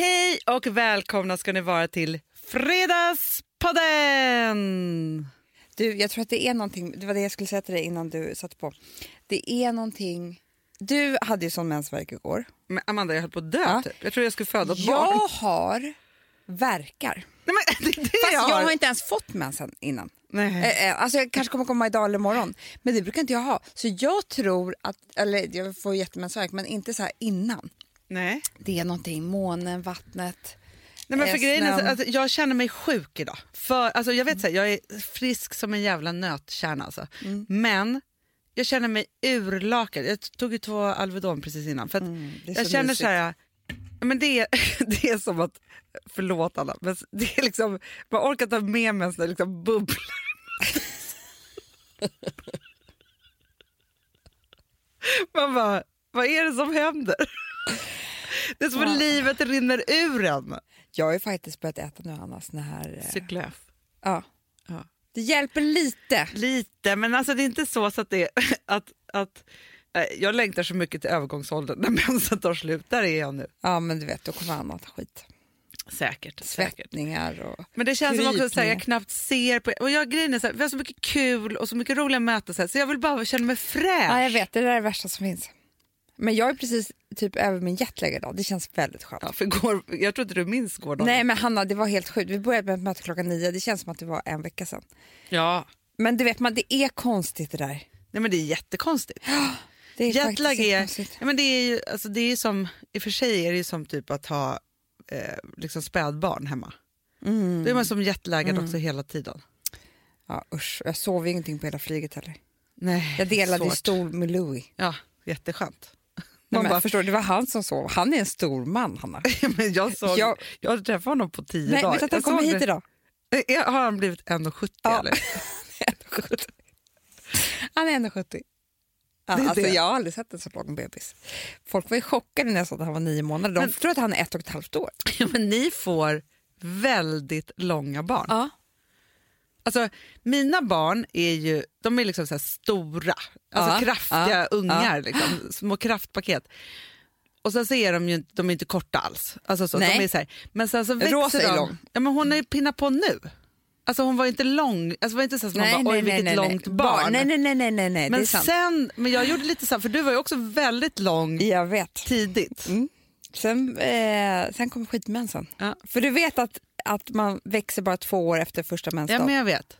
Hej och välkomna ska ni vara till Fredagspodden! Du, jag tror att det är någonting, det var det jag skulle säga till dig innan du satte på. Det är någonting, du hade ju sån mensvärk igår. Men Amanda, jag höll på att dö. Ja. Typ. Jag tror jag skulle föda ett Jag barn. har verkar. Nej, men, det är det Fast jag jag har. har inte ens fått mensen innan. Nej. Eh, eh, Alltså jag kanske kommer komma idag eller imorgon. Men det brukar inte jag ha. Så jag tror att, eller jag får jättemensvärk men inte så här innan. Nej. Det är någonting, månen, vattnet. Nej, men för eh, grejen är så snön. att jag känner mig sjuk idag. För, alltså, jag vet så här, jag är frisk som en jävla nötkärna. Alltså. Mm. Men jag känner mig urlakad. Jag tog ju två Alvedon precis innan. För Mm, jag känner mysigt. så här, men det, är, det är som att, förlåt alla, men det är liksom, man orkar ta med mig en sån där liksom bubbla. Man bara, vad är det som händer? Det är som att livet rinner ur en. Jag har ju faktiskt börjat äta nu Anna, såna här... eh, Cyklöf. Ja. Ja. Det hjälper lite. Lite, men alltså det är inte så, så att det att, att eh, jag längtar så mycket till övergångsåldern när mensen tar slut. Där är jag nu. Ja men du vet, då kommer annat skit. Säkert. Svettningar och... Men det känns som också så här, jag Krypningar. knappt ser på... Och jag, grejen är så här, vi har så mycket kul och så mycket roliga möten så, här, så jag vill bara känna mig fräsch. Ja, jag vet, det där är det värsta som finns. Men jag är precis typ över min jetlag idag. Det känns väldigt skönt. Ja, för går, jag tror inte du minns gårdagen. Nej men Hanna, det var helt sjukt. Vi började med ett möte klockan nio. Det känns som att det var en vecka sedan. Ja. Men du vet, man, det är konstigt det där. Nej, men det är jättekonstigt. Det är Jetlag är, ja, men det är ju, alltså det är som, i och för sig är det som typ att ha eh, liksom spädbarn hemma. Mm. Då är man som jetlaggad också hela tiden. Ja, usch, jag sov ingenting på hela flyget heller. Nej, Jag delade svårt. stol med Louis. Ja, jätteskönt. Nej, Man men, bara, förstår, det var han som sov. Han är en stor man, Hanna. men jag, såg, jag... Jag- träffade honom på tio Nej, dagar. du att han kommer hit idag? Eh, Har han blivit 1,70 Ja. eller? Han är 1,70. Ja, Det alltså, det. jag har aldrig sett en så lång bebis. Folk var ju chockade när jag sa att han var nio månader. De Men- tror att han är ett och ett halvt år. Men ni får väldigt långa barn. Ja. Alltså, mina barn är ju de är liksom så stora, alltså Ja, kraftiga ja, ungar, Liksom, små kraftpaket. Och sen så är de ju de är inte korta alls. Alltså så, Nej. de är så här. Men sen så växer Rosa är de. lång. Ja, men hon är ju pinna på nu. Alltså hon var inte lång, alltså var inte så som man bara, oj vilket långt barn. Nej, nej, nej, nej, nej, nej. det men är sant. sen, men jag gjorde lite så, för du var ju också väldigt lång Jag vet. tidigt. Mm. Sen, eh, sen kom skitmensen. Ja. För du vet att, att man växer bara två år efter första Ja, mensdagen. men jag vet.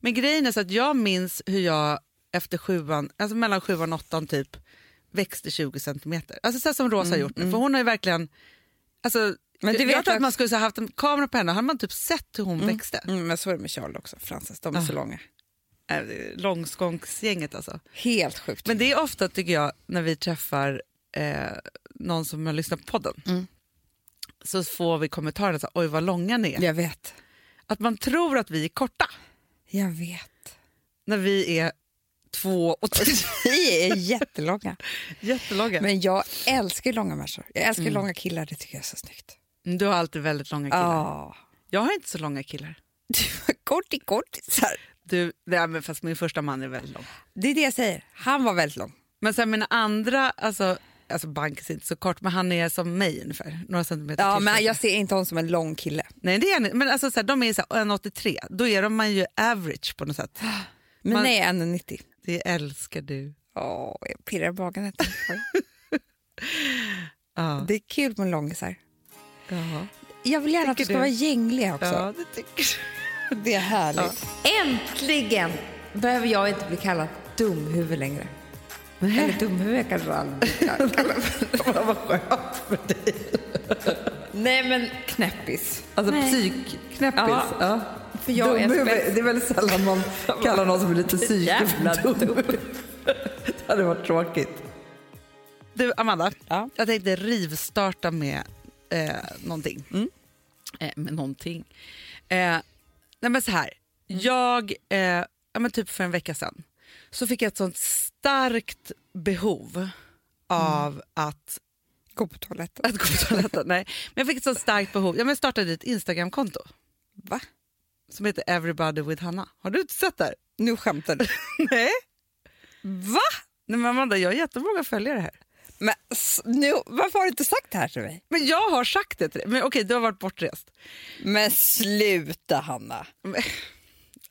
Men grejen är så att jag minns hur jag efter sjuan, alltså mellan sjuan och åttan typ, växte 20 centimeter. Alltså så som Rosa har gjort nu, för hon har ju verkligen... Alltså, Mm, Men du jag, vet tror att att- man skulle ha haft en kamera på henne, hade man typ sett hur hon växte. Mm, men så är det med Charlie också, Frances. De är så Ah. långa. Äh, Långskångsgänget alltså. Helt sjukt. Men det är ofta tycker jag när vi träffar eh, någon som har lyssnat på podden Mm. så får vi kommentarer så här, oj vad långa ni är. Jag vet. Att man tror att vi är korta Jag vet. när vi är två och tio. Vi är jättelånga. Jättelånga. Men jag älskar långa människor. Jag älskar Mm. långa killar, det tycker jag är så snyggt. Du har alltid väldigt långa killar. Ja. Jag har inte så långa killar. Korti, kortisar. Du, nej, men fast min första man är väldigt lång. Det är det jag säger. Han var väldigt lång. Men sen mina andra, alltså, alltså Bankis är inte så kort, men han är som mig ungefär. Några centimeter Ja, till. men jag ser inte honom som en lång kille. Nej, det är han. Men alltså, så här, de är så här, 1,83. Då är de man ju average på något sätt. Men Man- nej, 1,90. Det älskar du. Åh, jag pirrar i magen. det. Ja. Det är kul med långisar. Ja, Jag vill gärna att de Tycker ska du? vara gängliga också. ja det tycker du. Det är härligt. Äntligen behöver jag inte bli kallad dumhuvud längre. Eller dumhuvud kanske blir kallad. Vad skönt för dig. Nej, men knäppis. Alltså Nej. psykknäppis. Ja. Ja. För jag är Dumhuvud, spets- det är väldigt sällan man kallar någon som är lite Jävla för dum. Det hade varit tråkigt. Du, Amanda. Ja. Jag tänkte rivstarta med eh, någonting. Mm. Eh, med någonting. Eh, nej men så här. Jag, eh, ja men typ för en vecka sedan, så fick jag ett sånt starkt behov av att, Gå på toaletten. att gå på toaletten. Nej, men jag fick ett sånt starkt behov. Jag startade ett Instagramkonto Va? som heter Everybody with Hanna. Har du inte sett det? Nu skämtar du. Nej. Va? Nej men Amanda, jag har jättemånga följare här. Men nu, varför har du inte sagt det här till mig? Men jag har sagt det till dig. Men okej, du har varit bortrest. Men sluta Hanna. Men,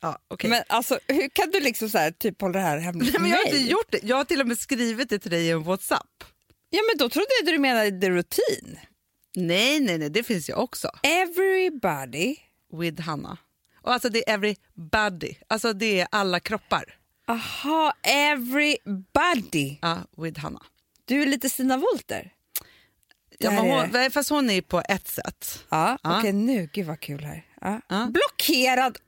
ja, okej. Men alltså, hur kan du liksom så här, typ hålla det här hemligt Nej, för men jag har mig? inte gjort det. Jag har till och med skrivit det till dig i en WhatsApp. Ja, men då trodde jag att du menade the routine. Nej, nej, nej, det finns ju också. Everybody. With Hanna. Och alltså det är everybody. Alltså det är alla kroppar. Aha, everybody. Ja, with Hanna. Du är lite Stina Wolter. Ja, men hon, fast hon är på ett sätt. Ja, Ja. okej nu. Gud vad kul här. Ja. Ja. Blockerad.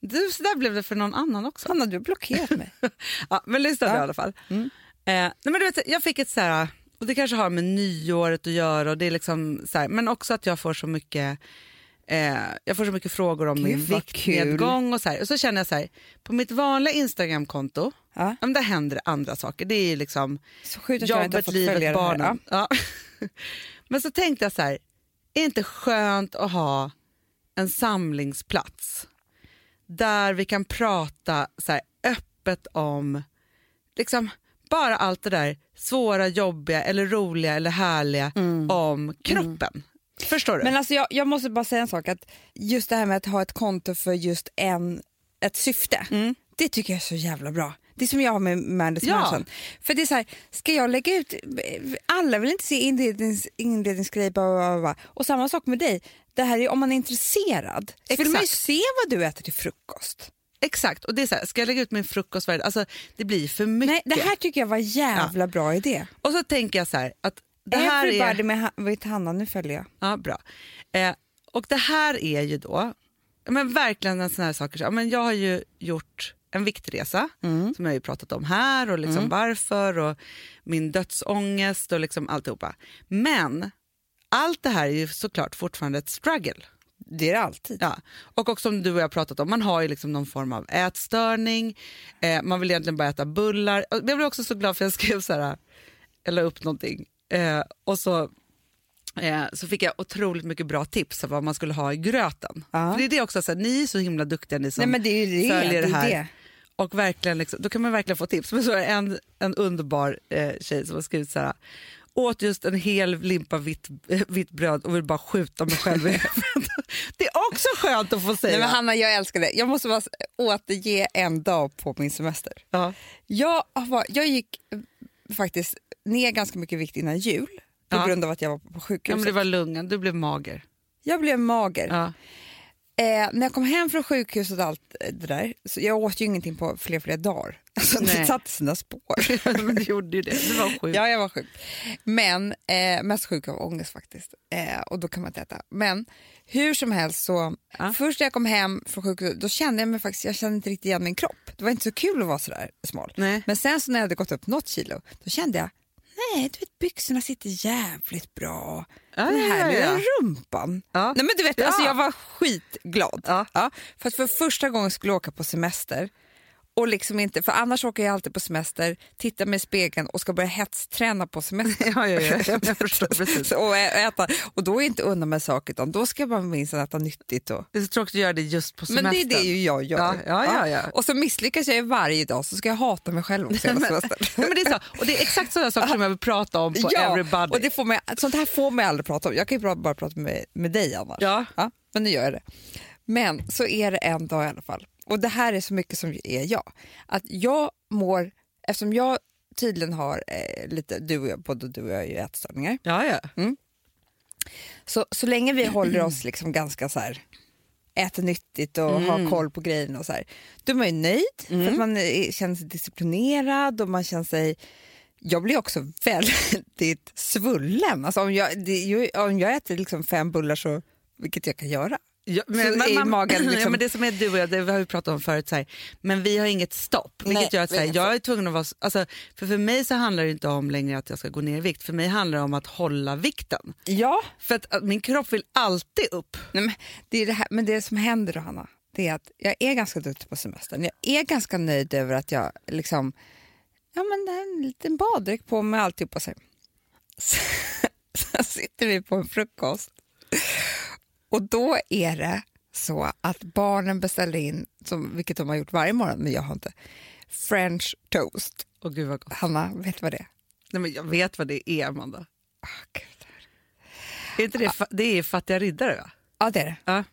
Du, så där blev det för någon annan också. Hanna, du har blockerat mig. Ja, men lyssna Ja. i alla fall. Eh, nej, men du vet, jag fick ett så här, och det kanske har med nyåret att göra, och det är liksom så här, men också att jag får så mycket eh, jag får så mycket frågor om Gud, min viktnedgång och så här. Och så känner jag så här, på mitt vanliga Instagramkonto, Ja. där händer det andra saker. Det är liksom jobbet, livet, barnen. Ja. Men så tänkte jag så här, är det inte skönt att ha en samlingsplats där vi kan prata så här öppet om liksom bara allt det där svåra, jobbiga eller roliga eller härliga om kroppen. Förstår du? Mm. Men alltså jag, jag måste bara säga en sak. Att just det här med att ha ett konto för just en, ett syfte, Mm. det tycker jag är så jävla bra. Det är som jag har med Mandis Ja. För det är så här, ska jag lägga ut, alla vill inte se bla, bla, bla. och samma sak med dig. Det här är om man är intresserad så vill man ju se vad du äter till frukost. Exakt, och det är så här, ska jag lägga ut min frukost? varje? Alltså, det blir för mycket. Nej, det här tycker jag var jävla bra idé. Och så tänker jag så här, att det här är... Everybody med ha- vet Hanna, nu följer jag. Ja, bra. Eh, och det här är ju då, ja, men verkligen en sån här ja, men jag har ju gjort en viktresa Mm. som jag har ju pratat om här och liksom varför och min dödsångest och liksom alltihopa. Men allt det här är ju såklart fortfarande ett struggle. Det är det alltid. Ja. Och också som du och jag pratat om, man har ju liksom någon form av ätstörning, eh, man vill egentligen bara äta bullar. Jag blev också så glad för jag skrev så här, la upp någonting eh, och så, eh, så fick jag otroligt mycket bra tips om vad man skulle ha i gröten. Ja. För det är det också, så här, ni är så himla duktiga ni som Nej, men det är det. följer det det, är här. det. Och verkligen liksom, då kan man verkligen få tips. Men så är det en, en underbar eh, tjej som har skrivit så här, åt just en hel limpa vitt, eh, vitt bröd och vill bara skjuta mig själv i huvudet. Det är också skönt att få säga. Nej, men Hanna, jag älskar det. Jag måste bara återge en dag på min semester. ja. Jag, var, jag gick eh, faktiskt ner ganska mycket vikt innan jul på Ja. grund av att jag var på ja, sjukhuset. men det var lungan, du blev mager. Jag blev mager. Ja. Eh, när jag kom hem från sjukhuset och allt eh, det där, så jag åt ju ingenting på flera, flera dagar. Alltså, det satte sina spår. men du gjorde ju det, du var sjuk. Ja, jag var sjuk. Men eh, mest sjuk av ångest faktiskt. Eh, och då kan man inte äta. Men hur som helst så, Ja. först när jag kom hem från sjukhuset, då kände jag mig faktiskt, jag kände inte riktigt igen min kropp. Det var inte så kul att vara sådär smal. Nej. Men sen så när jag hade gått upp något kilo, då kände jag, nej, du vet byxorna sitter jävligt bra. Ja, Den ja, här ja, ja. lilla rumpan. Ja. Nej, men du vet, Ja. alltså, jag var skitglad. Ja. för att för första gången skulle jag åka på semester och liksom inte, för annars åker jag alltid på semester, tittar mig i spegeln och ska börja hetsträna på semester. Ja, ja, ja. Jag förstår precis. Och, äta, och då är inte unna mig saker utan då ska bara minst äta nyttigt. Och, Det är så tråkigt att göra det just på men semestern. det är det ju jag gör. Ja, ja, ja, ja. Och så misslyckas jag varje dag så ska jag hata mig själv också hela semestern. Nej, men det är så. Och det är exakt sådana saker som jag vill prata om på Everybody. och det får mig, sånt här får mig aldrig prata om. Jag kan ju bara, prata med, med dig annars. Ja. men nu gör jag det. Men så är det en dag i alla fall. Och det här är så mycket som är jag. Att jag mår, eftersom jag tydligen har eh, lite, du och jag, både du och jag har ju ätstörningar. Ja, ja. Så, så länge vi håller oss liksom ganska så här äter nyttigt och har koll på grejerna och så här, då är man ju nöjd för att man är, känner sig disciplinerad och man känner sig jag blir också väldigt svullen. Alltså om, jag, det, om jag äter liksom fem bullar, så, vilket jag kan göra, Ja, Så är magen ja, liksom- men det som är du och jag, det har vi pratat om förut, så här, men vi har inget stopp. Vilket Nej, gör att så här, jag är tvungen att vara... Alltså, för, för mig så handlar det inte om längre att jag ska gå ner i vikt, för mig handlar det om att hålla vikten. Ja, För att, att min kropp vill alltid upp. Nej, men, det är det här, men det som händer då, Hanna, det är att jag är ganska duktig på semestern. Jag är ganska nöjd över att jag liksom, ja men det är en liten baddräkt på mig alltihopa. Så sitter vi på en frukost och då är det så att barnen beställer in, som, vilket de har gjort varje morgon, men jag har inte, French toast. Och gud vad gott. Hanna, vet du vad det är? Nej, men jag vet vad det är, Amanda. Ah, Gud. Är inte det, fa- det är fattiga riddare, va? Ja, det är det. Ja.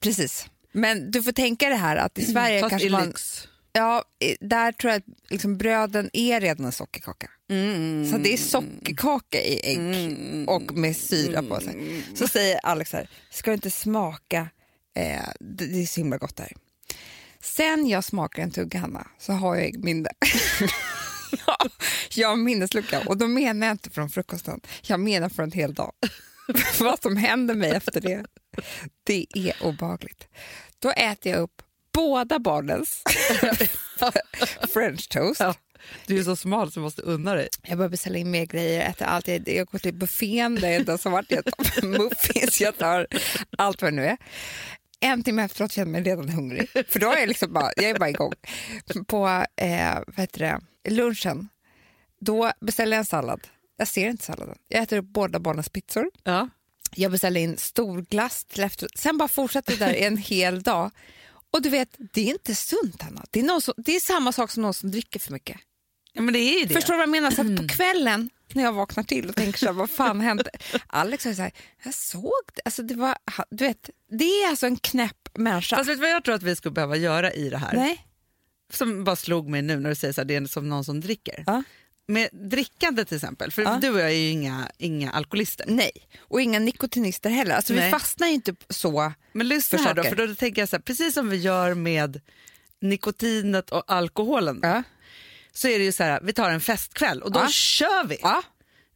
Precis. Men du får tänka det här att i Sverige Fast kanske man... lyx. Ja, där tror jag att liksom bröden är redan en sockerkaka. Mm. Så det är sockerkaka i ägg och med syra på sig. Så säger Alex här, ska du inte smaka, eh, det, det är så himla gott där. Sen jag smakar en tugga Hanna så har jag minne. Jag har minneslucka och då menar jag inte från frukosten, jag menar från en hel dag. Vad som händer mig efter det, det är obehagligt. Då äter jag upp båda barnens french toast. Du är så smal så du måste unna dig. Jag börjar beställa in mer grejer, äter allt. Jag, jag går till buffén där jag inte ens har varit. Jag tar muffins, jag tar allt vad det nu är. En timme efteråt känner jag mig redan hungrig, för då är jag, liksom bara, jag är bara igång. På eh, vad heter det, lunchen, då beställer jag en sallad. Jag ser inte salladen. Jag äter upp båda barnens pizzor. Ja. Jag beställer in stor glass till efteråt. Sen bara fortsätter det där en hel dag. Och du vet, det är inte sunt, Anna. Det är, som, det är samma sak som någon som dricker för mycket. Ja, men det är det. Förstår du vad jag menar? Så på kvällen när jag vaknar till och tänker så här, vad fan hände? Alex säger så här, jag såg det. Alltså det, var, du vet, det är alltså en knäpp människa. Fast vet du vad jag tror att vi skulle behöva göra i det här? Nej. Som bara slog mig nu när du säger att det är som någon som dricker. Ja. Med drickande till exempel, för Ja. du och jag är ju inga, inga alkoholister. Nej, och inga nikotinister heller. Alltså vi Nej. fastnar ju inte så. Men lyssna För här då, för då tänker jag så här, precis som vi gör med nikotinet och alkoholen Ja. Så är det ju så här, vi tar en festkväll och då Ja. kör vi. Ja.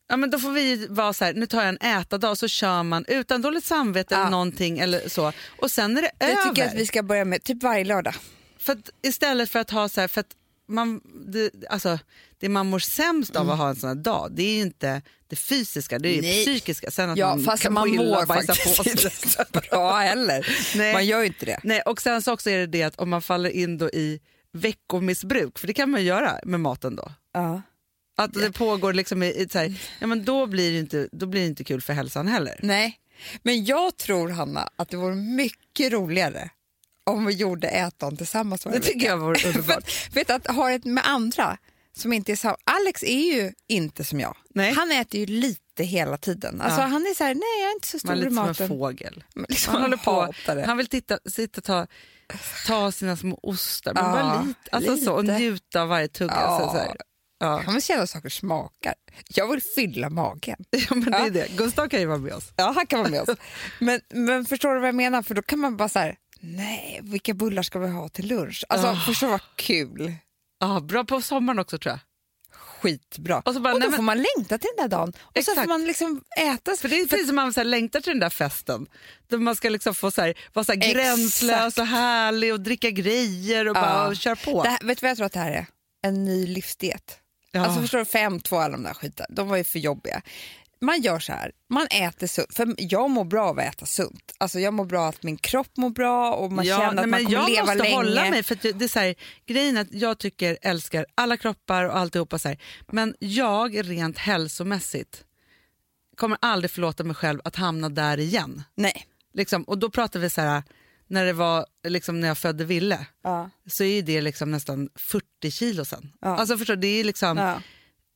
Ja, men då får vi vara så här, nu tar jag en ätardag och så kör man utan dåligt samvete Ja. eller någonting eller så. Och sen är det Det över. tycker jag att vi ska börja med, typ varje lördag. För att, istället för att ha så här, för att man, det, alltså, det man mår sämst av att ha en sån här dag, det är ju inte det fysiska, det är ju det. Nej. psykiska. Sen att Ja, man fast kan man mår faktiskt på inte så bra heller. Nej. Man gör ju inte det. Nej, och sen så också är det det att om man faller in då i veckomissbruk, för det kan man ju göra med maten då. Ja. Att det pågår liksom i, i så här, ja, men då blir det inte, då blir det inte kul för hälsan heller. Nej, men jag tror Hanna att det vore mycket roligare om vi gjorde ätan tillsammans varje Det tycker jag vore underbart. För, vet att ha det med andra som inte är samma. Alex är ju inte som jag. Nej. Han äter ju lite hela tiden. Alltså, Ja. Han är så här, nej jag är inte så stor Man är i lite som en maten. fågel. Liksom, Han, håller på, han vill titta, sitta och ta, ta sina små ostar, men Ja, bara lite, alltså Så, och lite. njuta av varje tugga. Ja. Så, så här. Ja. Han vill känna saker smakar. Jag vill fylla magen. ja, men det Ja. är det. Gustav kan ju vara med oss. Ja, han kan vara med oss. Men, men förstår du vad jag menar? För då kan man bara så här, nej, vilka bullar ska vi ha till lunch? Alltså, Ah. förstå vad kul. Ja, bra på sommaren också tror jag. Skitbra. Och så bara, och då men- får man längta till den där dagen. Och så Exakt. får man liksom äta. För det är precis som man så här, längtar till den där festen. Där man ska liksom få så här, vara så här gränslös och härlig och dricka grejer och Ja. bara och köra på. Här, vet du vad jag tror att det här är? En ny livsdiet. Ja. Alltså förstår du, fem, två, alla de där skiten, de var ju för jobbiga. Man gör så här, man äter sunt. För jag mår bra av att äta sunt. Alltså jag mår bra att min kropp mår bra och man ja, känner att nej, man men kommer jag leva måste länge. hålla mig. För att det är så här, grejen är att jag tycker, älskar alla kroppar och alltihopa. Så här. Men jag rent hälsomässigt kommer aldrig förlåta mig själv att hamna där igen. Nej. Liksom, och då pratar vi så här, när det var liksom när jag födde Ville Ja. så är det liksom nästan 40 kilo sen. Ja. Alltså förstår det är liksom Ja.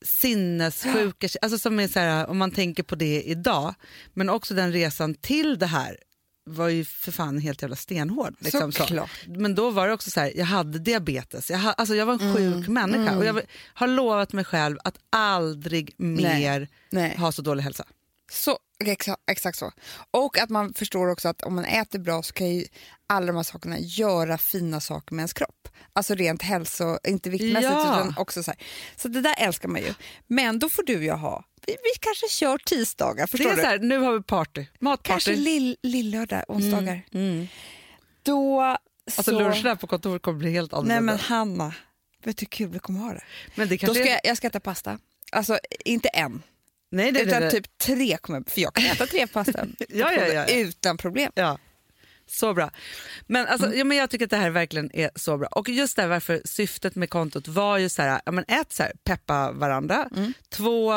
Sinnessjuka, alltså som är så här, om man tänker på det idag, men också den resan till det här var ju för fan helt jävla stenhård. Liksom, så. Men då var det också så här, jag hade diabetes, jag, ha, alltså jag var en Mm. sjuk människa och jag har lovat mig själv att aldrig mer Nej. ha så dålig hälsa. Så, exakt, exakt så. Och att man förstår också att om man äter bra så kan ju alla de här sakerna göra fina saker med ens kropp. Alltså rent hälso, inte viktmässigt Ja. utan också så här. Så det där älskar man ju. Men då får du och jag ha, vi, vi kanske kör tisdagar, Det förstår är du? så här, nu har vi party, matparty. kanske lill, lillördag, onsdagar. Mm. Då Alltså så... lunchen här på kontoret kommer bli helt Nej annorlunda. men Hanna, vet du hur kul vi kommer ha det? men det Då kanske ska är- jag, jag ska äta pasta. Alltså inte en, nej, nej, utan nej, nej. typ tre kommer för jag kan äta tre pasta Ja, ja, ja, ja. utan problem. Ja, så bra. Men, alltså, Mm. ja, men jag tycker att det här verkligen är så bra. Och just där varför syftet med kontot var ju så här, ja, men ett, så här, peppa varandra. Mm. Två,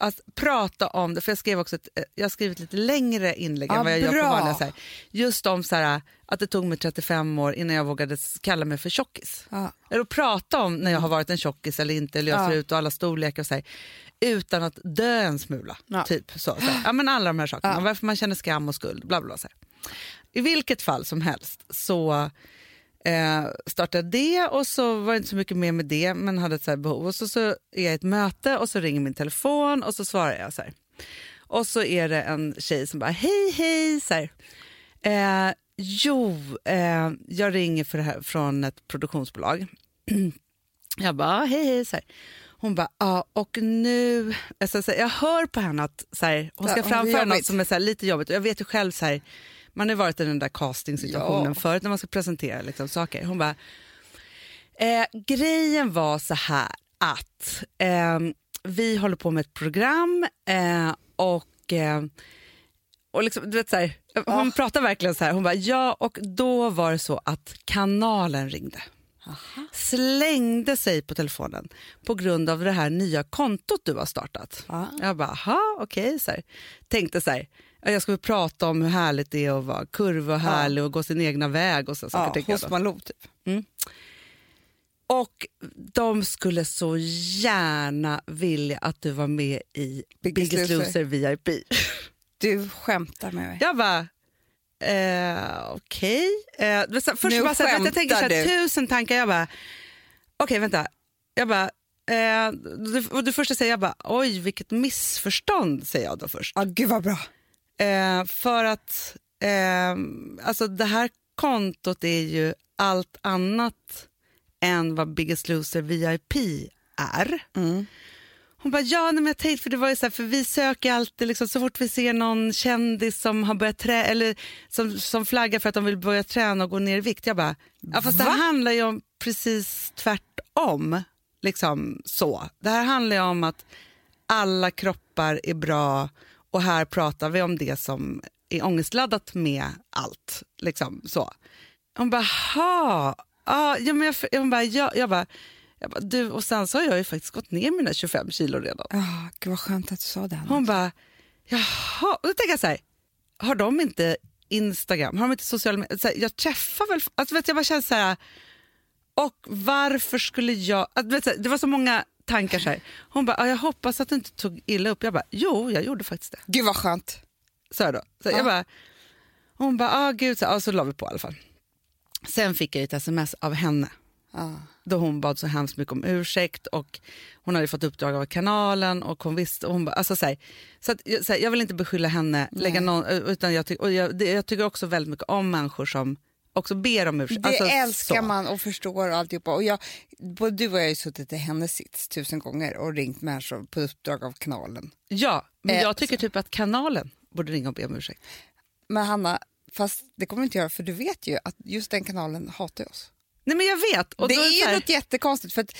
att prata om det, för jag skrev också ett, eh, jag har skrivit lite längre inlägg Ja, än vad jag gör bra. på vanliga. Så här, just om så här, att det tog mig 35 år innan jag vågade kalla mig för tjockis. Ja. Eller att prata om när jag har varit en tjockis eller inte, eller jag Ja. ser ut och alla storlekar och så här, utan att dö en smula. Ja. Typ så, så. Ja, men alla de här sakerna, Ja. varför man känner skam och skuld. Bla, bla, så här. I vilket fall som helst så eh, startade det och så var det inte så mycket mer med det men hade ett så behov. Och så, så är jag i ett möte och så ringer min telefon och så svarar jag så här. Och så är det en tjej som bara hej hej så här. Eh, jo, eh, jag ringer för här, från ett produktionsbolag. jag bara hej hej så här. Hon bara, ja och nu, alltså, så här, jag hör på henne att så här, hon ska Ja, framföra något som är så här, lite jobbigt och jag vet ju själv så här, man har varit i den där castingsituationen Ja. förut när man ska presentera liksom, saker. Hon bara, eh, grejen var så här att eh, vi håller på med ett program eh, och, eh, och liksom, du vet så här, hon Ja. pratar verkligen så här, hon bara ja och då var det så att kanalen ringde slängde sig på telefonen på grund av det här nya kontot du har startat. Ja. Jag bara, aha, okej. så här. Tänkte så här, ja, jag skulle prata om hur härligt det är att vara kurvig och härlig och gå sin egna väg. och så, saker, Ja, hos. Malou typ. Och de skulle så gärna vilja att du var med i Biggest Biggest, Loser. Loser VIP. Du skämtar med mig. Jag bara, eh, okej. Eh, var så- först bara så här, jag tänker så här, du. tusen tankar. Jag bara, okej vänta. Jag bara, eh, och det första säger jag bara, oj vilket missförstånd säger jag då först. Ja, gud vad bra. Eh, för att eh, alltså det här kontot är ju allt annat än vad Biggest Loser VIP är. Mm. Hon bara, ja nej, men jag tänkte, för det var ju så här, för vi söker alltid, liksom, så fort vi ser någon kändis som har börjat trä eller som, som flaggar för att de vill börja träna och gå ner i vikt. Jag bara, ja fast det Va? handlar ju om precis tvärtom. Liksom så. Det här handlar ju om att alla kroppar är bra och här pratar vi om det som är ångestladdat med allt. Liksom så. Hon bara, ha, ah, ja, men jag, jag, bara, ja, jag bara, jag bara, du, och sen så har jag ju faktiskt gått ner mina 25 kilo redan. Ja, gud vad skönt att du sa det. Hon bara, jaha. Och då tänker jag så här, har de inte Instagram? Har de inte sociala medier? Här, jag träffar väl, alltså vet, jag bara känner så här, och varför skulle jag, att, vet, så här, det var så många tankar så här. Hon bara, jag hoppas att du inte tog illa upp. Jag bara, jo jag gjorde faktiskt det. Gud vad skönt. Så jag då. Så Ja. jag bara, hon bara, ah, gud, så, ah, så la vi på i alla fall. Sen fick jag ett sms av henne Ja. då hon bad så hemskt mycket om ursäkt och hon hade fått uppdrag av kanalen och hon visste, och hon bara, alltså så, här, så, att, jag- så här, jag vill inte beskylla henne, lägga någon, utan jag, ty, och jag, det, jag tycker också väldigt mycket om människor som också ber om ursäkt. Det Alltså, älskar så. man och förstår alltihopa. Och jag, både du och jag har ju suttit i hennes sits tusen gånger och ringt människor på uppdrag av kanalen. Ja, men Eh, jag tycker typ att kanalen borde ringa och be om ursäkt. Men Hanna, fast det kommer inte göra för du vet ju att just den kanalen hatar oss. Nej men jag vet. Och det då är så ju här, något jättekonstigt för att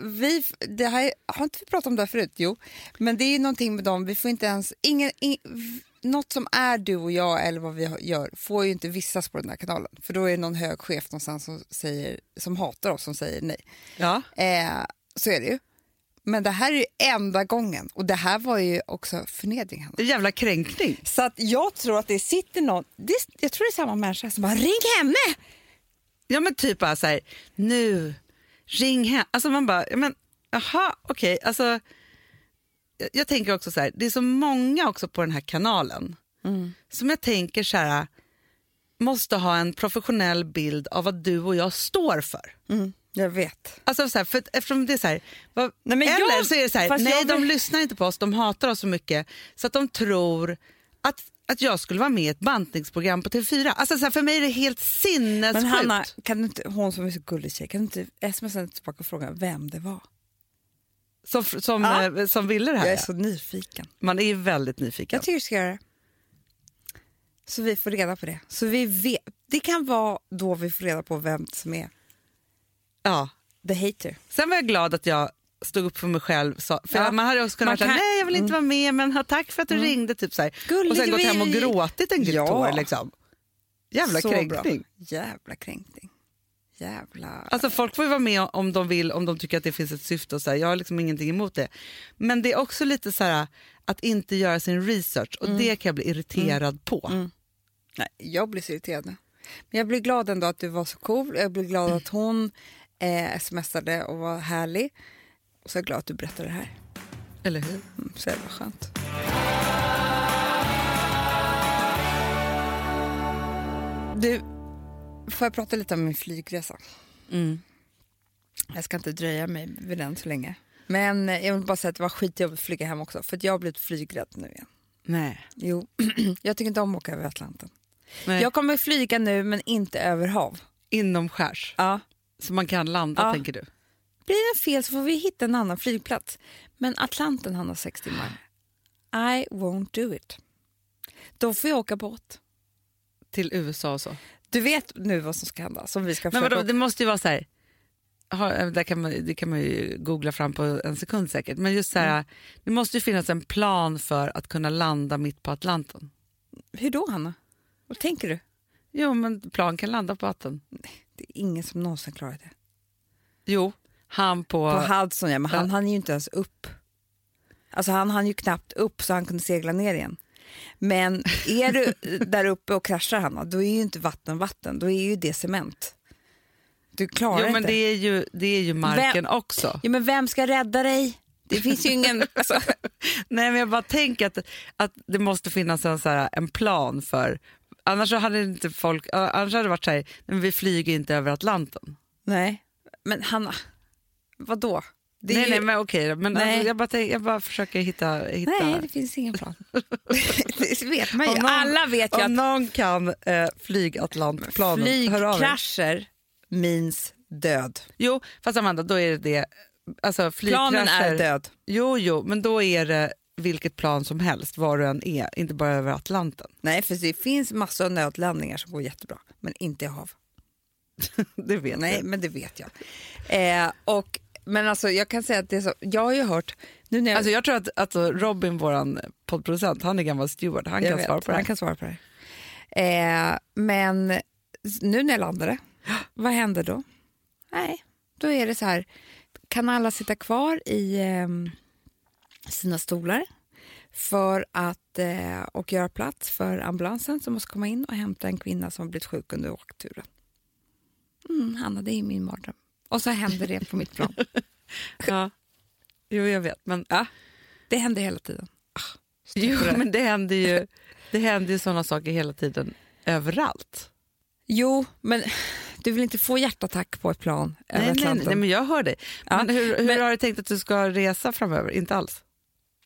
vi, det här, har inte vi pratat om det här förut? Jo, men det är ju någonting med dem, vi får inte ens, ingen, in, något som är du och jag eller vad vi gör får ju inte visas på den här kanalen för då är det någon hög chef någonstans som, säger, som hatar oss som säger nej. ja. Eh, så är det ju. Men det här är ju enda gången och det här var ju också förnedring. Hanna. Är en jävla kränkning. Så att jag tror att det sitter någon, det, jag tror det är samma människa som bara ring henne! Ja men typ bara så här, nu, ring hem. Alltså man bara, ja, men jaha okej. Alltså, jag, jag tänker också så här, det är så många också på den här kanalen som jag tänker så här, måste ha en professionell bild av vad du och jag står för. Mm, jag vet. Alltså så här, för eftersom det är så här, vad, Nej, men eller jag- så är det så här, nej jag de vill- lyssnar inte på oss, de hatar oss så mycket så att de tror att, att jag skulle vara med i ett bantningsprogram på TV4. Alltså så här, för mig är det helt sinnessjukt. Men Hanna, kan du inte, hon som är så gullig tjej, kan du inte smsa tillbaka och fråga vem det var? som, som, Ja. eh, som ville det här. Jag är så nyfiken. Man är väldigt nyfiken. Jag tycker du ska göra det. Så vi får reda på det. Så vi vet, det kan vara då vi får reda på vem som är Ja. the hater. Sen var jag glad att jag stod upp för mig själv. Så, för Ja. Man hade också kunnat säga kan- nej jag vill inte vara med men ha, tack för att du ringde. Typ så här. Gullig och sen gått hem och gråtit en Ja. tår. Liksom. Jävla Så kränkning. Bra. Jävla kränkning. Jävlar. Alltså folk får ju vara med om de vill, om de tycker att det finns ett syfte och så här. Jag har liksom ingenting emot det. Men det är också lite så här att inte göra sin research och det kan jag bli irriterad på. Nej, jag blir så irriterad nu. Men jag blir glad ändå att du var så cool. Jag blir glad att hon eh, smsade och var härlig. Och så är jag glad att du berättade det här. Eller hur? Mm, så jävla skönt. Du, får jag prata lite om min flygresa? Mm. Jag ska inte dröja mig vid den så länge. Men eh, jag vill bara säga att det var skitjobbigt att flyga hem också. För jag har blivit flygrädd nu igen. Nej. Jo, jag tycker inte om att åka över Atlanten. Nej. Jag kommer flyga nu men inte över hav. Inomskärs. Ja. Så man kan landa Ja. tänker du? Blir det fel så får vi hitta en annan flygplats. Men Atlanten han har sex timmar. I won't do it. Då får jag åka båt. Till USA och så. Du vet nu vad som ska hända. Som vi ska Men vadå, det måste ju vara så här. Ha, där kan man, det kan man ju googla fram på en sekund säkert. Men just så här, det måste ju finnas en plan för att kunna landa mitt på Atlanten. Hur då Hanna? Vad tänker du? Jo, men plan kan landa på Atlanten. Det är ingen som någonsin klarat det. Jo, han på... På Hudson ja, men han hann ju inte ens upp. Alltså han hann ju knappt upp så han kunde segla ner igen. Men är du där uppe och kraschar Hanna, då är ju inte vatten vatten, då är ju det cement. Du klarar jo, men inte. det är ju, det är ju marken Vem- också. Ja, men vem ska rädda dig? Det finns ju ingen... Alltså, Nej, men jag bara tänker att, att det måste finnas en, så här, en plan för... Annars hade inte folk... Annars hade det varit så här, "Nej, men vi flyger inte över Atlanten. nej, men Hanna, vad då? Det nej, ju- nej, men okej. Men Nej. alltså, jag, bara tänk, jag bara försöker hitta... hitta. nej, det finns ingen plan. det vet man ju. Någon- Alla vet ju Om att någon kan eh, flygatlantplanen, er. flygkrascher means död. Jo, fast Amanda, då är det det... Alltså, Planen är död. Jo, jo, men då är det vilket plan som helst, var du än är, inte bara över Atlanten. Nej, för det finns massor av nödlandningar som går jättebra, men inte i hav. Det vet Nej, jag. men det vet jag. Eh, och, men alltså, jag kan säga att det är så, jag har ju hört, nu när jag, Alltså, jag tror att alltså, Robin, vår poddproducent, han är gammal steward. Han jag kan vet, svara på det han kan svara på det. Eh, men nu när jag landade, vad händer då? Nej, då är det så här, kan alla sitta kvar i eh, sina stolar för att, eh, och göra plats för ambulansen som måste komma in och hämta en kvinna som har blivit sjuk under åkturen. Mm, Hanna, det är min mardröm. Och så händer det på mitt plan. Ja. Jo, jag vet. Men, Ja, det händer hela tiden. jo, på det. men det händer ju, det händer ju sådana saker hela tiden, överallt. Jo, men du vill inte få hjärtattack på ett plan över Nej, nej, Atlanten? nej, men jag hör dig. Ja, Men hur, hur men- har du tänkt att du ska resa framöver? Inte alls?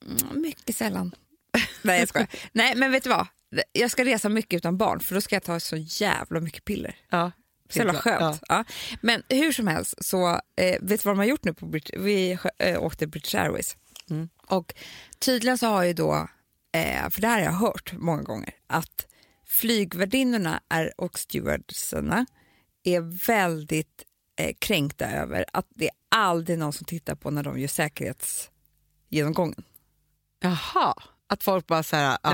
Mm, Mycket sällan. Nej, jag skojar. Nej, men vet du vad? Jag ska resa mycket utan barn för då ska jag ta så jävla mycket piller. Ja. Så jävla Ja. skönt. Ja. Men hur som helst, så eh, vet du vad de har gjort nu? på Brit- Vi eh, åkte British Airways. Mm. Och tydligen så har ju då, eh, för det här har jag hört många gånger, att flygvärdinnorna är, och stewardsarna är väldigt eh, kränkta över att det är aldrig någon som tittar på när de gör säkerhetsgenomgången. Jaha, att folk bara så här... Ja.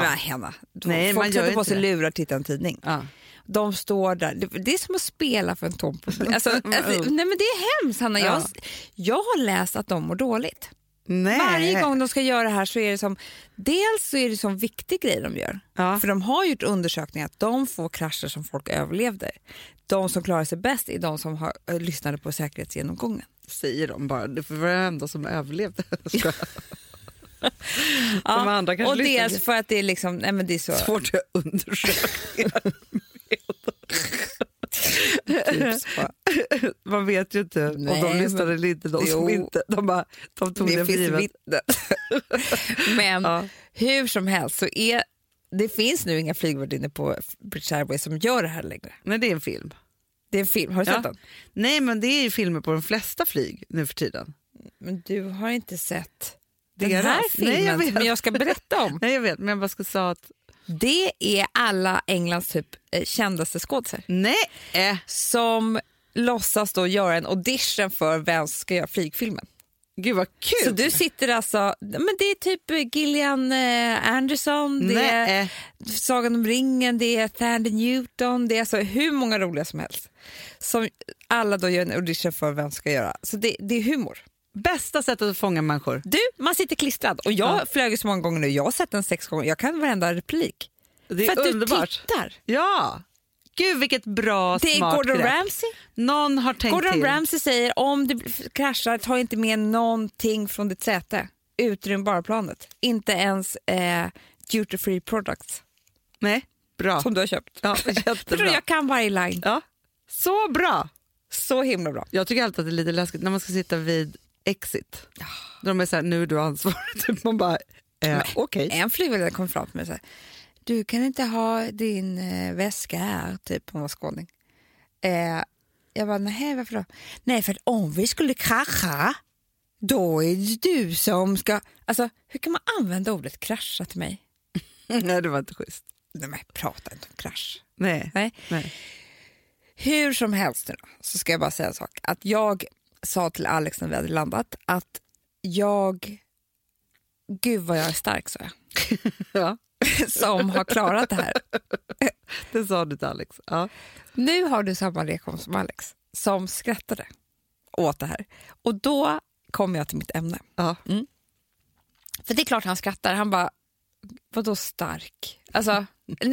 Nej, man folk sätter på sig lurar och tittar en tidning. Ja. De står där. Det, är som att spela för en tom publik. Alltså, alltså, nej, men det är hemskt, Hanna. Jag, Ja. jag har läst att de mår dåligt. Nej. Varje gång de ska göra det här så är det som... Dels så är det som viktig grej de gör. Ja. För de har gjort undersökningar att de få krascher som folk överlevde. De som klarar sig bäst är de som har, äh, lyssnade på säkerhetsgenomgången. Säger de bara, det var det enda som överlevde. Ska- De andra kanske och lyssnar dels för att det är liksom... Nej, men det är så... Svårt att så. Man vet ju inte om Nej, de men- lyssnade eller inte. De som Jo. inte, de, bara, de tog det, det för givet. Men Ja. hur som helst så är det finns nu inga flygvärdinnor på British Airways som gör det här längre. Nej, det är en film. Det är en film, har du Ja. sett den? Nej, men det är ju filmer på de flesta flyg nu för tiden. Men du har inte sett den Deras? här Nej, filmen jag vet. som jag ska berätta om. Nej, jag vet, men jag bara ska säga att Det är alla Englands typ eh, kändaste skådisar nej, äh, som låtsas då göra en audition för vem som ska göra flygfilmen. Gud vad kul! Så du sitter alltså, men det är typ Gillian eh, Anderson, det är Nej. Sagan om ringen, det är Tandy Newton, det är alltså hur många roliga som helst. Som alla då gör en audition för vem ska göra. Så det, det är humor. Bästa sättet att fånga människor. Du, man sitter klistrad och jag Ja. flög så många gånger nu, jag har sett den sex gånger, jag kan varenda replik. Det för är att underbart. du tittar. Ja! Gud vilket bra Det är smart Gordon grepp. Ramsay. Någon har tänkt Gordon till. Ramsay säger om du kraschar, ta inte med någonting från ditt säte. Utrym bara planet. Inte ens eh, duty free products Nej, bra. som du har köpt. Ja, jättebra. jag kan varje line. Ja. Så bra! Så himla bra. Jag tycker alltid att det är lite läskigt när man ska sitta vid exit. Då de är så här, nu är du ansvarig. Typ man bara, eh, okej. En flygvärdinna kom fram till mig och sa du kan inte ha din eh, väska här, typ hon var skåning. Eh, jag bara, nej varför då? Nej för att om vi skulle krascha, då är det du som ska... Alltså hur kan man använda ordet krascha till mig? Nej, det var inte schysst. Nej men prata inte om krasch. Nej. Nej. Nej. Hur som helst nu då, så ska jag bara säga en sak. Att jag sa till Alex när vi hade landat att jag... Gud vad jag är stark, sa jag. Ja, Som har klarat det här. det sa du till Alex. Ja. Nu har du samma reaktion som Alex, som skrattade åt det här. Och då kommer jag till mitt ämne. Ja. För det är klart han skrattar. Han bara, vadå stark? Alltså,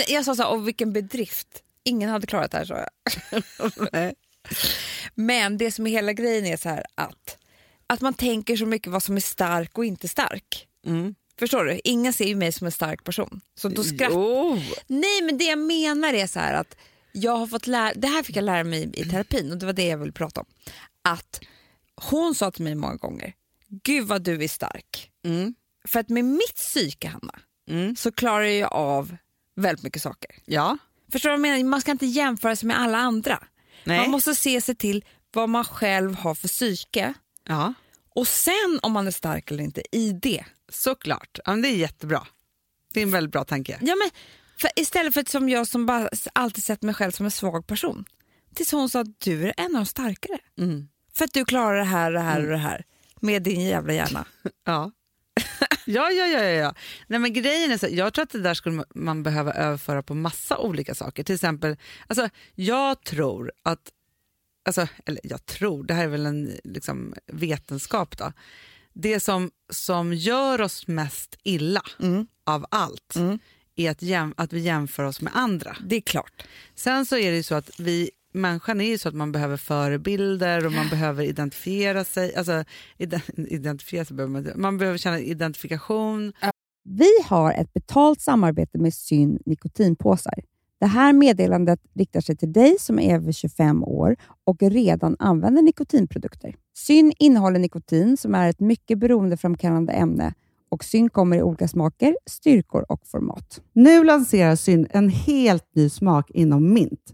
jag sa så här, och vilken bedrift. Ingen hade klarat det här, sa jag. Men det som är hela grejen är så här att, att man tänker så mycket vad som är stark och inte stark. Mm. Förstår du? Ingen ser ju mig som en stark person. Så då skrattar Jo. Nej, men det jag menar är så här att jag har fått lära, det här fick jag lära mig i terapin och det var det jag ville prata om. Att hon sa till mig många gånger, gud vad du är stark. Mm. För att med mitt psyke, Hanna, Mm. så klarar jag av väldigt mycket saker. Ja. Förstår du vad jag menar? Man ska inte jämföra sig med alla andra. Nej. Man måste se sig till vad man själv har för psyke Ja, och sen om man är stark eller inte i det. såklart. Ja, men det är jättebra. Det är en väldigt bra tanke. Ja, men för istället för att som jag som bara alltid sett mig själv som en svag person. Tills hon sa att du är en av de starkare. Mm. För att du klarar det här, det här och det här med din jävla hjärna. Ja. ja, ja, ja, ja. Nej, men grejen är så, jag tror att det där skulle man- behöva överföra på massa olika saker. Till exempel, alltså, jag tror att, alltså, eller jag tror, det här är väl en liksom, vetenskap då. Det som, som gör oss mest illa Mm. av allt är att, jäm, att vi jämför oss med andra. Det är klart. Sen så är det ju så att vi, människan är ju så att man behöver förebilder och man behöver identifiera sig. Alltså iden- identifiera sig behöver man. Man behöver känna identifikation. Vi har ett betalt samarbete med Syn nikotinpåsar. Det här meddelandet riktar sig till dig som är över 25 år och redan använder nikotinprodukter. Syn innehåller nikotin som är ett mycket beroendeframkallande ämne och Syn kommer i olika smaker, styrkor och format. Nu lanserar Syn en helt ny smak inom mint.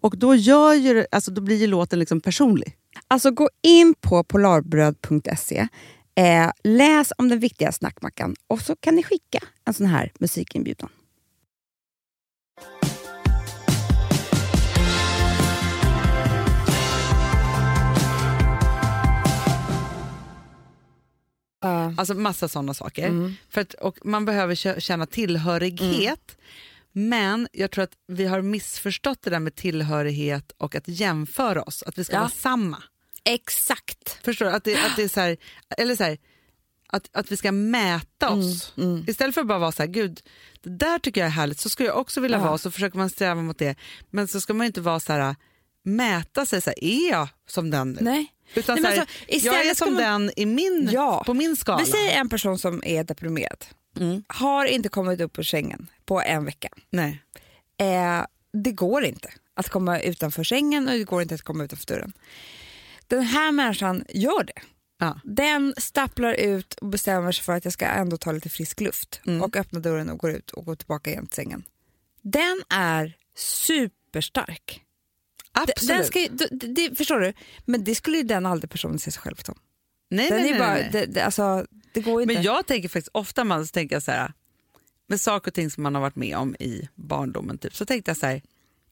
Och då, gör ju, alltså, då blir ju låten liksom personlig. Alltså gå in på polarbröd.se, eh, läs om den viktiga snackmackan och så kan ni skicka en sån här musikinbjudan. Alltså massa sådana saker. Mm. För att, och man behöver kä- känna tillhörighet. Men jag tror att vi har missförstått det där med tillhörighet och att jämföra oss. Att vi ska Ja. vara samma. Exakt. Förstår du? Att det, att det är så här, eller så här, att, att vi ska mäta oss. Istället för att bara vara så här, gud, det där tycker jag är härligt, så skulle jag också vilja Ja. vara, så försöker man sträva mot det. Men så ska man inte vara så här, mäta sig, så här, är jag som den nu? Nej. Utan Nej, så här, alltså, jag är som man- den i min, Ja. på min skala. Vi säger en person som är deprimerad. Mm. Har inte kommit upp ur sängen på en vecka. Nej. Eh, det går inte att komma utanför sängen och det går inte att komma utanför dörren. Den här människan gör det. Ja. Den stapplar ut och bestämmer sig för att jag ska ändå ta lite frisk luft Mm. och öppna dörren och går ut och går tillbaka igen till sängen. Den är superstark. Absolut. Den ska, det, det, förstår du? Men det skulle ju den aldrig personen se sig själv som. Nej, Den nej, är nej, bara, nej. Det, det, alltså, det går inte. Men jag tänker faktiskt ofta man tänker så här, med saker och ting som man har varit med om i barndomen, typ, så tänkte jag så här,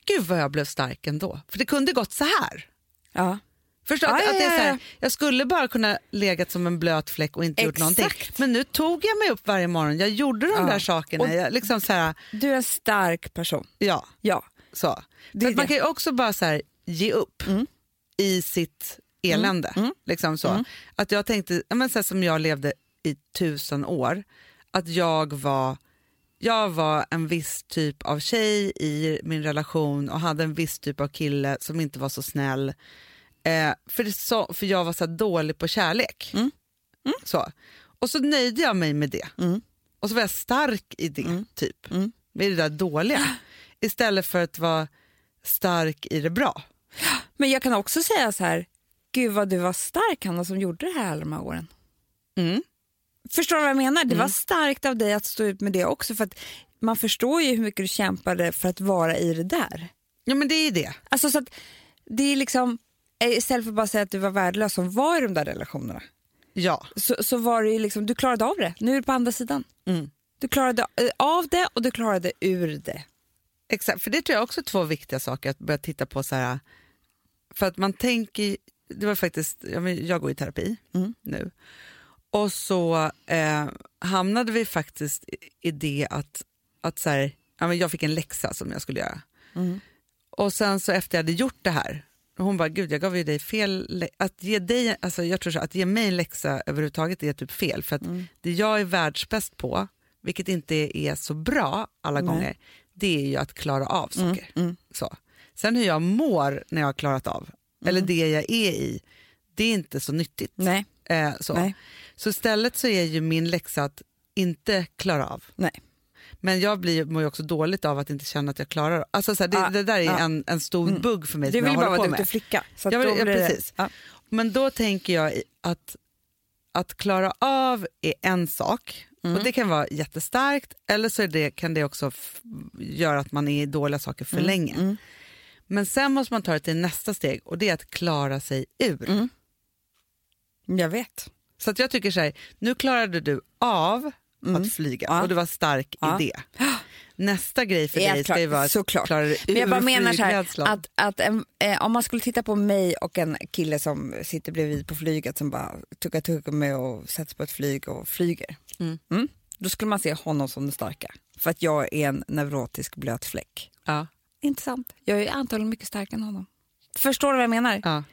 gud vad jag blev stark ändå. För det kunde gått så här. ja. Förstår att, att det är så här, Jag skulle bara kunna legat som en blöt fläck och inte gjort någonting. Exakt. Men nu tog jag mig upp varje morgon, jag gjorde de Ja. där sakerna. Och- Jag, liksom så här, Du är en stark person. ja, Ja. så. Det man kan ju också bara så här, ge upp Mm. i sitt elände. Mm. Liksom så. Mm. Att jag tänkte, men så som jag levde i tusen år, att jag var, jag var en viss typ av tjej i min relation och hade en viss typ av kille som inte var så snäll. Eh, för, så, för jag var så dålig på kärlek. Mm. Så. Och så nöjde jag mig med det. Mm. Och så var jag stark i det, Mm. typ. Mm. Med det där dåliga. Istället för att vara stark i det bra. Men jag kan också säga så här, gud vad du var stark Hanna som gjorde det här alla de här åren. Mm. Förstår du vad jag menar? Det var starkt av dig att stå ut med det också för att man förstår ju hur mycket du kämpade för att vara i det där. Ja men det är det. Alltså så att det är liksom, eh, istället för att bara säga att du var värdelös som var i de där relationerna, Ja. så, så var det ju liksom, du klarade av det. Nu är du på andra sidan. Mm. Du klarade eh, av det och du klarade ur det. Exakt, för det tror jag också är två viktiga saker att börja titta på. så här. För att man tänker, det var faktiskt, jag, går i terapi Mm. nu. Och så eh, hamnade vi faktiskt i- det att, att så här, jag fick en läxa som jag skulle göra. Mm. Och sen så efter jag hade gjort det här, hon bara, gud jag gav ju dig fel, att ge dig, alltså jag tror så, att ge mig en läxa överhuvudtaget är typ fel. För att Mm. det jag är världsbäst på, vilket inte är så bra alla Nej. gånger, det är ju att klara av saker. mm. Så. Sen hur jag mår när jag har klarat av, eller det jag är i, det är inte så nyttigt. Nej. Eh, så. Nej. så istället så är ju min läxa att inte klara av. Nej. Men jag blir, mår ju också dåligt av att inte känna att jag klarar. Alltså, så här, det, Ja, det där är ja. en, en stor Mm. bugg för mig Du vill jag bara vara med. duktig flicka. Så att Jag vill- ja, precis. Ja. Men då tänker jag att, att klara av är en sak. Mm. Och Det kan vara jättestarkt eller så det, kan det också göra att man är i dåliga saker för länge. Mm. Men sen måste man ta det till nästa steg och det är att klara sig ur. Mm. Jag vet. Så att jag tycker så här, nu klarade du av att flyga Mm. Ja. och du var stark Ja. i det. Nästa grej för dig ska ju vara att Såklart. klara dig ur Men jag bara menar så här, att, att en, eh, om man skulle titta på mig och en kille som sitter bredvid på flyget som bara tuggar tuggummi och sätts på ett flyg och flyger. Mm. Då skulle man se honom som den starka. För att jag är en neurotisk blöt fläck. Ja, Intressant. Jag är antagligen mycket starkare än honom. Förstår du vad jag menar? ja.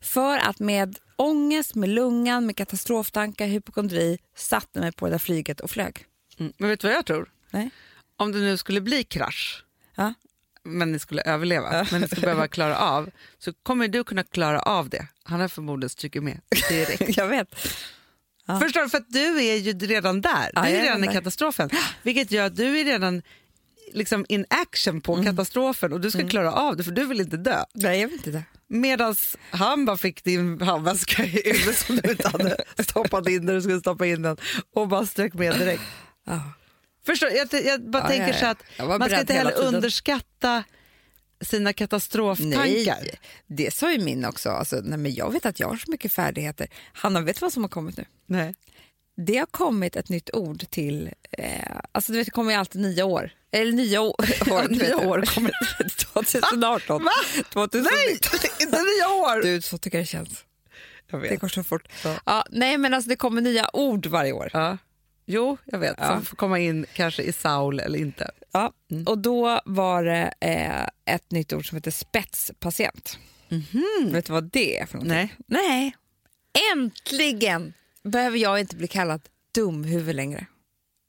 För att med ångest, med lungan, med katastroftankar, hypokondri satte mig på det där flyget och flög. Mm. Men vet du vad jag tror? Nej. Om det nu skulle bli krasch, Ja. men ni skulle överleva, men ni skulle behöva klara av, så kommer du kunna klara av det. Han har förmodligen strukit med direkt. jag vet. Ja. Förstår du? För att du är ju redan där. Ja, du är redan i katastrofen. Vilket gör att du är redan liksom in action på Mm. katastrofen och du ska klara av det för du vill inte dö. Nej, jag vet inte det. Medan han bara fick din handväska i huvudet som du inte hade stoppat in där du skulle stoppa in den och bara strök med direkt. Ja. Förstår, jag, jag bara Ja, tänker ja, ja. så att man ska inte heller underskatta sina katastroftankar. Nej, det sa ju min också. Alltså, nej, men jag vet att jag har så mycket färdigheter. Hanna, vet du vad som har kommit nu? Nej. Det har kommit ett nytt ord till... Eh, alltså du vet, det kommer ju alltid nya år. Eller nya år. du nya år kommer 2018. Va? 2019. Nej, inte nya år! Du, så tycker jag det känns. jag Det vet. går så fort. Ja. Ja. nej, men alltså det kommer nya ord varje år. Ja. Jo, jag vet. Ja. Som får komma in kanske i Saul eller inte. Ja. Mm. Och då var det eh, ett nytt ord som heter spetspatient. Vet du vad det är för någonting? Nej. Nej. Äntligen behöver jag inte bli kallad dumhuvud längre.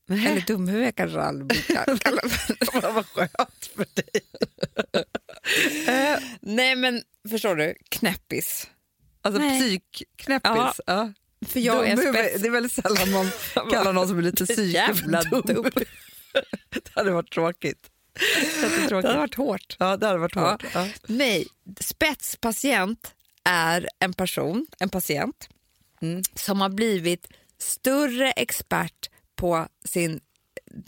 Eller dumhuvud kanske jag aldrig blir kallad. Vad skönt för dig. Eh, Nej men förstår du, knäppis. Alltså Nej. psykknäppis. Ja. För jag är spets... Det är väldigt sällan man kallar någon som är lite för dum. dum. Det hade varit tråkigt. Det hade varit hårt. Ja, det hade varit Ja. hårt. Ja. Nej, spetspatient är en person, en patient, Mm. som har blivit större expert på sin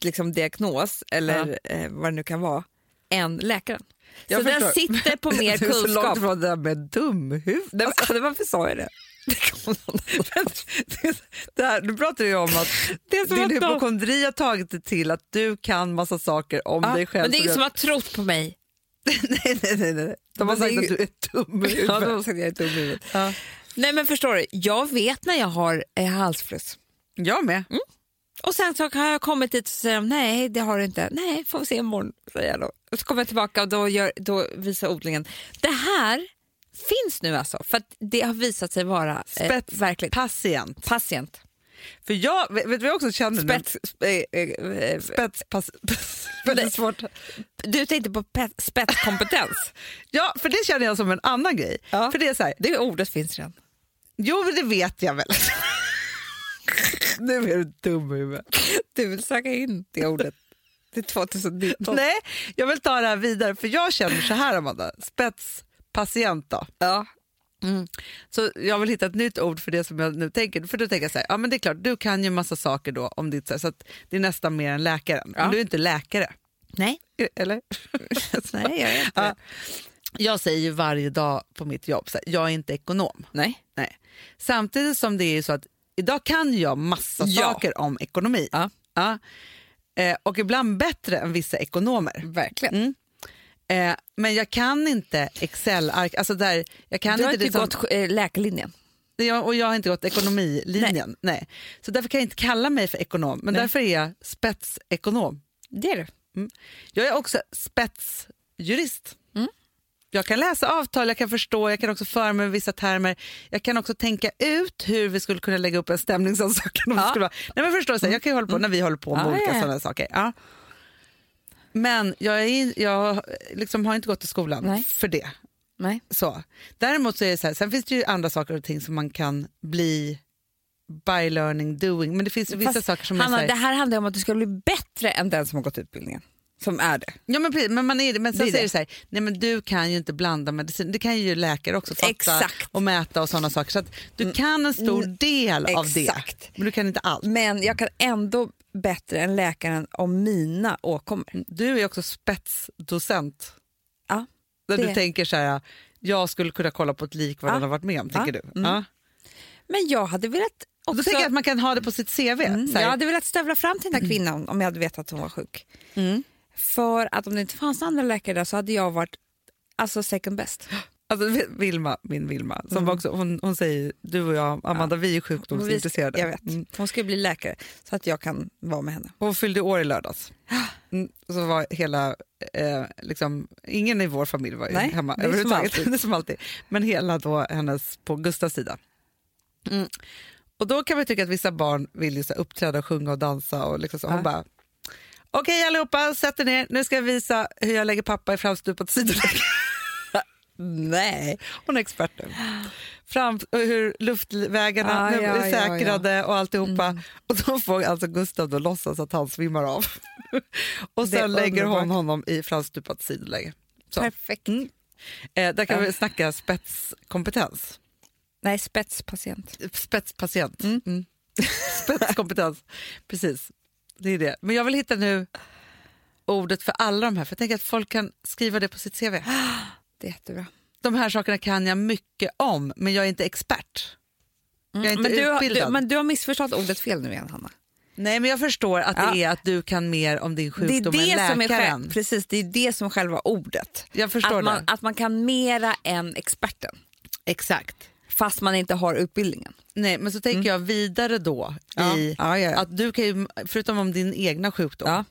liksom, diagnos, eller eh, vad det nu kan vara, än läkaren. Jag så den förstår. sitter på mer Du är så långt kunskap. ifrån det där med dumhuvud. Nej, men, varför sa jag det? Det det här, du pratar ju om att Det din hypokondri har tagit det till att du kan massa saker om Ja, dig själv. men det är ingen som har trott på mig. nej, nej, nej, nej. De har Men det sagt är att du är dumhuvud. Ja, de har sagt att jag är dum i huvudet. Ja. Nej men förstår du, jag vet när jag har eh, halsfluss. Jag med. Och sen så har jag kommit dit och säger nej det har du inte. Nej, får vi se imorgon, säger jag då. Och så kommer jag tillbaka och då, gör, då visar odlingen. Det här finns nu alltså, för att det har visat sig vara eh, verkligt Spetspatient. patient. För jag, vet du vad jag också känner nu? Spets, eh, eh, eh, Spetspass... Väldigt svårt. du tänkte på pet, spetskompetens. Ja, för det känner jag som en annan grej. Ja. För det är så här, det ordet finns redan. Jo men det vet jag väl. nu är du dum i huvudet. Du vill söka in det ordet till 2019. Nej, jag vill ta det här vidare för jag känner så här Amanda, spetspatient då. Ja. Så jag vill hitta ett nytt ord för det som jag nu tänker. För då tänker jag så här, ja men det är klart, du kan ju massa saker då om ditt, så att det är nästan mer än läkaren. Ja. Men du är inte läkare, Nej, eller? nej jag är inte Ja. Jag säger ju varje dag på mitt jobb, så här, jag är inte ekonom. Nej. Nej. Samtidigt som det är så att idag kan jag massa Ja. saker om ekonomi. Ja. Ja. Eh, och ibland bättre än vissa ekonomer. Verkligen. Mm. Eh, men jag kan inte Excel-ark, alltså där, jag kan du har inte inte det som- gått eh, läkarlinjen. jag, och jag har inte gått ekonomilinjen. Nej. Så därför kan jag inte kalla mig för ekonom, men Nej. därför är jag spetsekonom. Det är du. Jag är också spetsjurist. Mm. Jag kan läsa avtal, jag kan förstå, jag kan också föra mig vissa termer. Jag kan också tänka ut hur vi skulle kunna lägga upp en stämningsansökan. Om det Ja. skulle vara. Nej, men förstår, så jag kan ju hålla på när vi håller på med Ja, olika ja, sådana saker. Ja. Men jag, är, jag liksom har inte gått till skolan Nej. för det. Nej. Så. Däremot så är det så här, sen finns det ju andra saker och ting som man kan bli by learning doing. Men det finns ju vissa Fast, saker som Hanna, är så det här, här handlar om att du ska bli bättre än den som har gått utbildningen. Som är det. Ja men precis, men, man är, det. men sen Det är säger det. det så här, nej men du kan ju inte blanda medicin, det kan ju läkare också fatta Exakt. och mäta och sådana saker. Så du kan en stor Mm, del av det, exakt. men du kan inte allt. Men jag kan ändå bättre än läkaren om mina åkommor. Du är också spetsdocent. Ja, Där det- du tänker så här, jag skulle kunna kolla på ett lik vad Ja. den har varit med om, Ja. tänker du? Mm. Ja. Men jag hade velat också... Då tänker jag att man kan ha det på sitt CV. Mm, jag hade velat stövla fram till den här kvinnan om jag hade vetat att hon var sjuk. mm. För att om det inte fanns andra läkare där så hade jag varit alltså second best. Alltså Vilma, min Vilma, som Mm. också, hon, hon säger du och jag, Amanda, vi är sjukdomsintresserade. Jag vet. Mm. Hon ska bli läkare så att jag kan vara med henne. Hon fyllde år i lördags. Mm. Så var hela, eh, liksom, ingen i vår familj var Nej, hemma det är som överhuvudtaget. alltid. det som alltid. Men hela då hennes på Gustavs sida. Mm. Och då kan man tycka att vissa barn vill ju så uppträda, sjunga och dansa. Och liksom så. Hon Ja. bara, okej allihopa, sätt er ner, nu ska jag visa hur jag lägger pappa i framstupat sidoläge. Nej. Hon är expert nu. Fram, hur luftvägarna Ah, ja, är ja, Mm. säkrade och alltihopa. Och då får alltså Gustav då låtsas att han svimmar av. och sen lägger hon honom i framstupat sidoläge. Så. Perfekt. Mm. Eh, där kan Ja. vi snacka spetskompetens. Nej, spetspatient. Spetspatient. Mm. Mm. Spetskompetens. Precis, det är det. Men jag vill hitta nu ordet för alla de här, för jag tänker att folk kan skriva det på sitt CV. Det är jättebra. De här sakerna kan jag mycket om, men jag är inte expert. Jag är inte men, du har, utbildad. du, men du har missförstått ordet fel nu igen, Hanna. Nej, men jag förstår att det är att du kan mer om din Det sjukdom är det, än som är läkaren. själv, precis, det är det som är själva ordet. Jag förstår Att man, det. att man kan mera än experten, Exakt. Fast man inte har utbildningen. Nej, men så tänker jag vidare då Ja. i Ja, ja, att du kan ju, förutom om din egna sjukdom,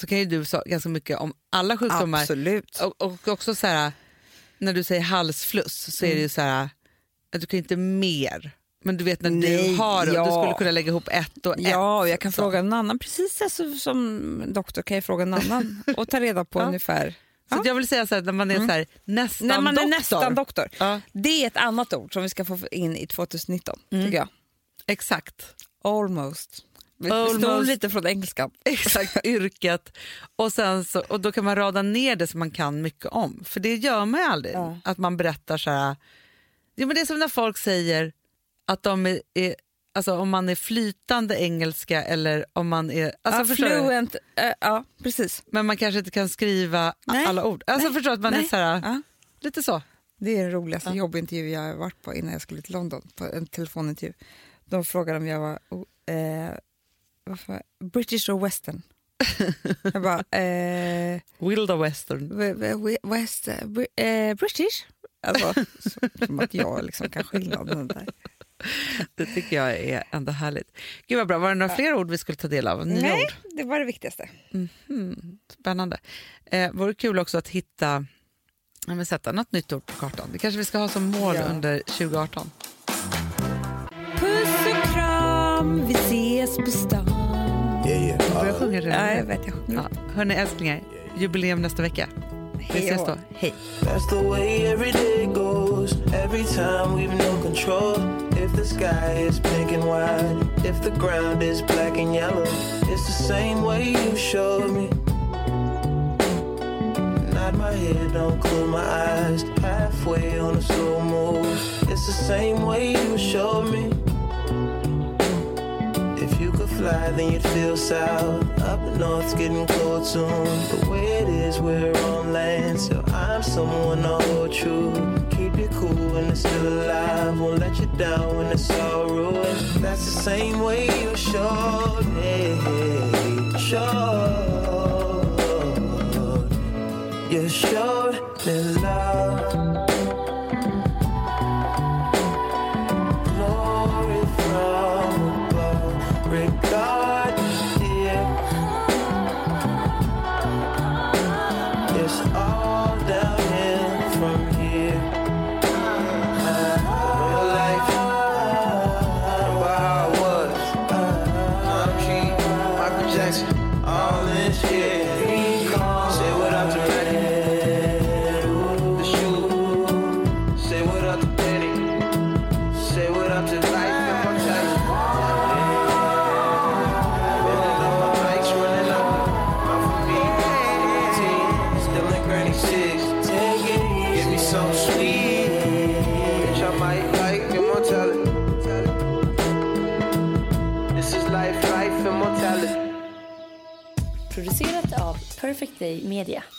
så kan ju du så, ganska mycket om alla sjukdomar. Absolut. Och, och också så här, när du säger halsfluss så är det Mm. ju så här, att du kan inte mer. Men du vet när du Nej, har det och du ja. skulle kunna lägga ihop ett och ett. Ja, och jag kan så. fråga en annan, precis alltså, som doktor kan jag fråga en annan och ta reda på Ja. ungefär. Så jag vill säga så här, när man är så här, nästan När man doktor. är nästan doktor. Ja, Det är ett annat ord som vi ska få in i 2019, Mm. tycker jag. exakt. Almost. Vi stod lite från engelskan. Exakt, yrket. Och, sen så, och då kan man rada ner det som man kan mycket om. För det gör man ju aldrig. Ja. Att man berättar så här. Ja, men det är som när folk säger att de är, är alltså om man är flytande engelska eller om man är... Alltså, ja, fluent, eh, ja precis. Men man kanske inte kan skriva Nej. alla ord. Alltså Nej. förstår att man är Nej. så här, Ja. lite så. Det är den roligaste Ja. jobbintervju jag har varit på innan jag skulle till London, på en telefonintervju. De frågade om jag var oh, eh, varför, British or western. jag bara, eh, Wilda western. we- we- we- west, eh, eh, British? Alltså, så, som att jag liksom kan skillnaden där. Det tycker jag är ändå härligt. Gud vad bra. Var det några fler ord vi skulle ta del av? Nya Nej, ord? det var det viktigaste. Mhm, Spännande. Eh, vore kul också att hitta, ja, sätta något nytt ord på kartan. Det kanske vi ska ha som mål Ja. under 2018. Puss och kram, vi ses på stan. Yeah, yeah. Jag börjar sjunga redan Ja, jag vet, jag sjunger. Ja. Hörni älsklingar, jubileum nästa vecka. Vi Hej ses då. då. Hej. that's the way every day goes. Every time we've no control. If the sky is pink and white, if the ground is black and yellow, it's the same way you showed me. Nod my head, don't close my eyes. Halfway on a slow move. It's the same way you showed me. Fly, then you'd feel south. Up north's getting cold soon. The way it is, we're on land, so I'm someone to hold true. Keep you cool when it's still alive. Won't let you down when it's all ruined. That's the same way you showed me. Showed. You showed me love. Dig Media.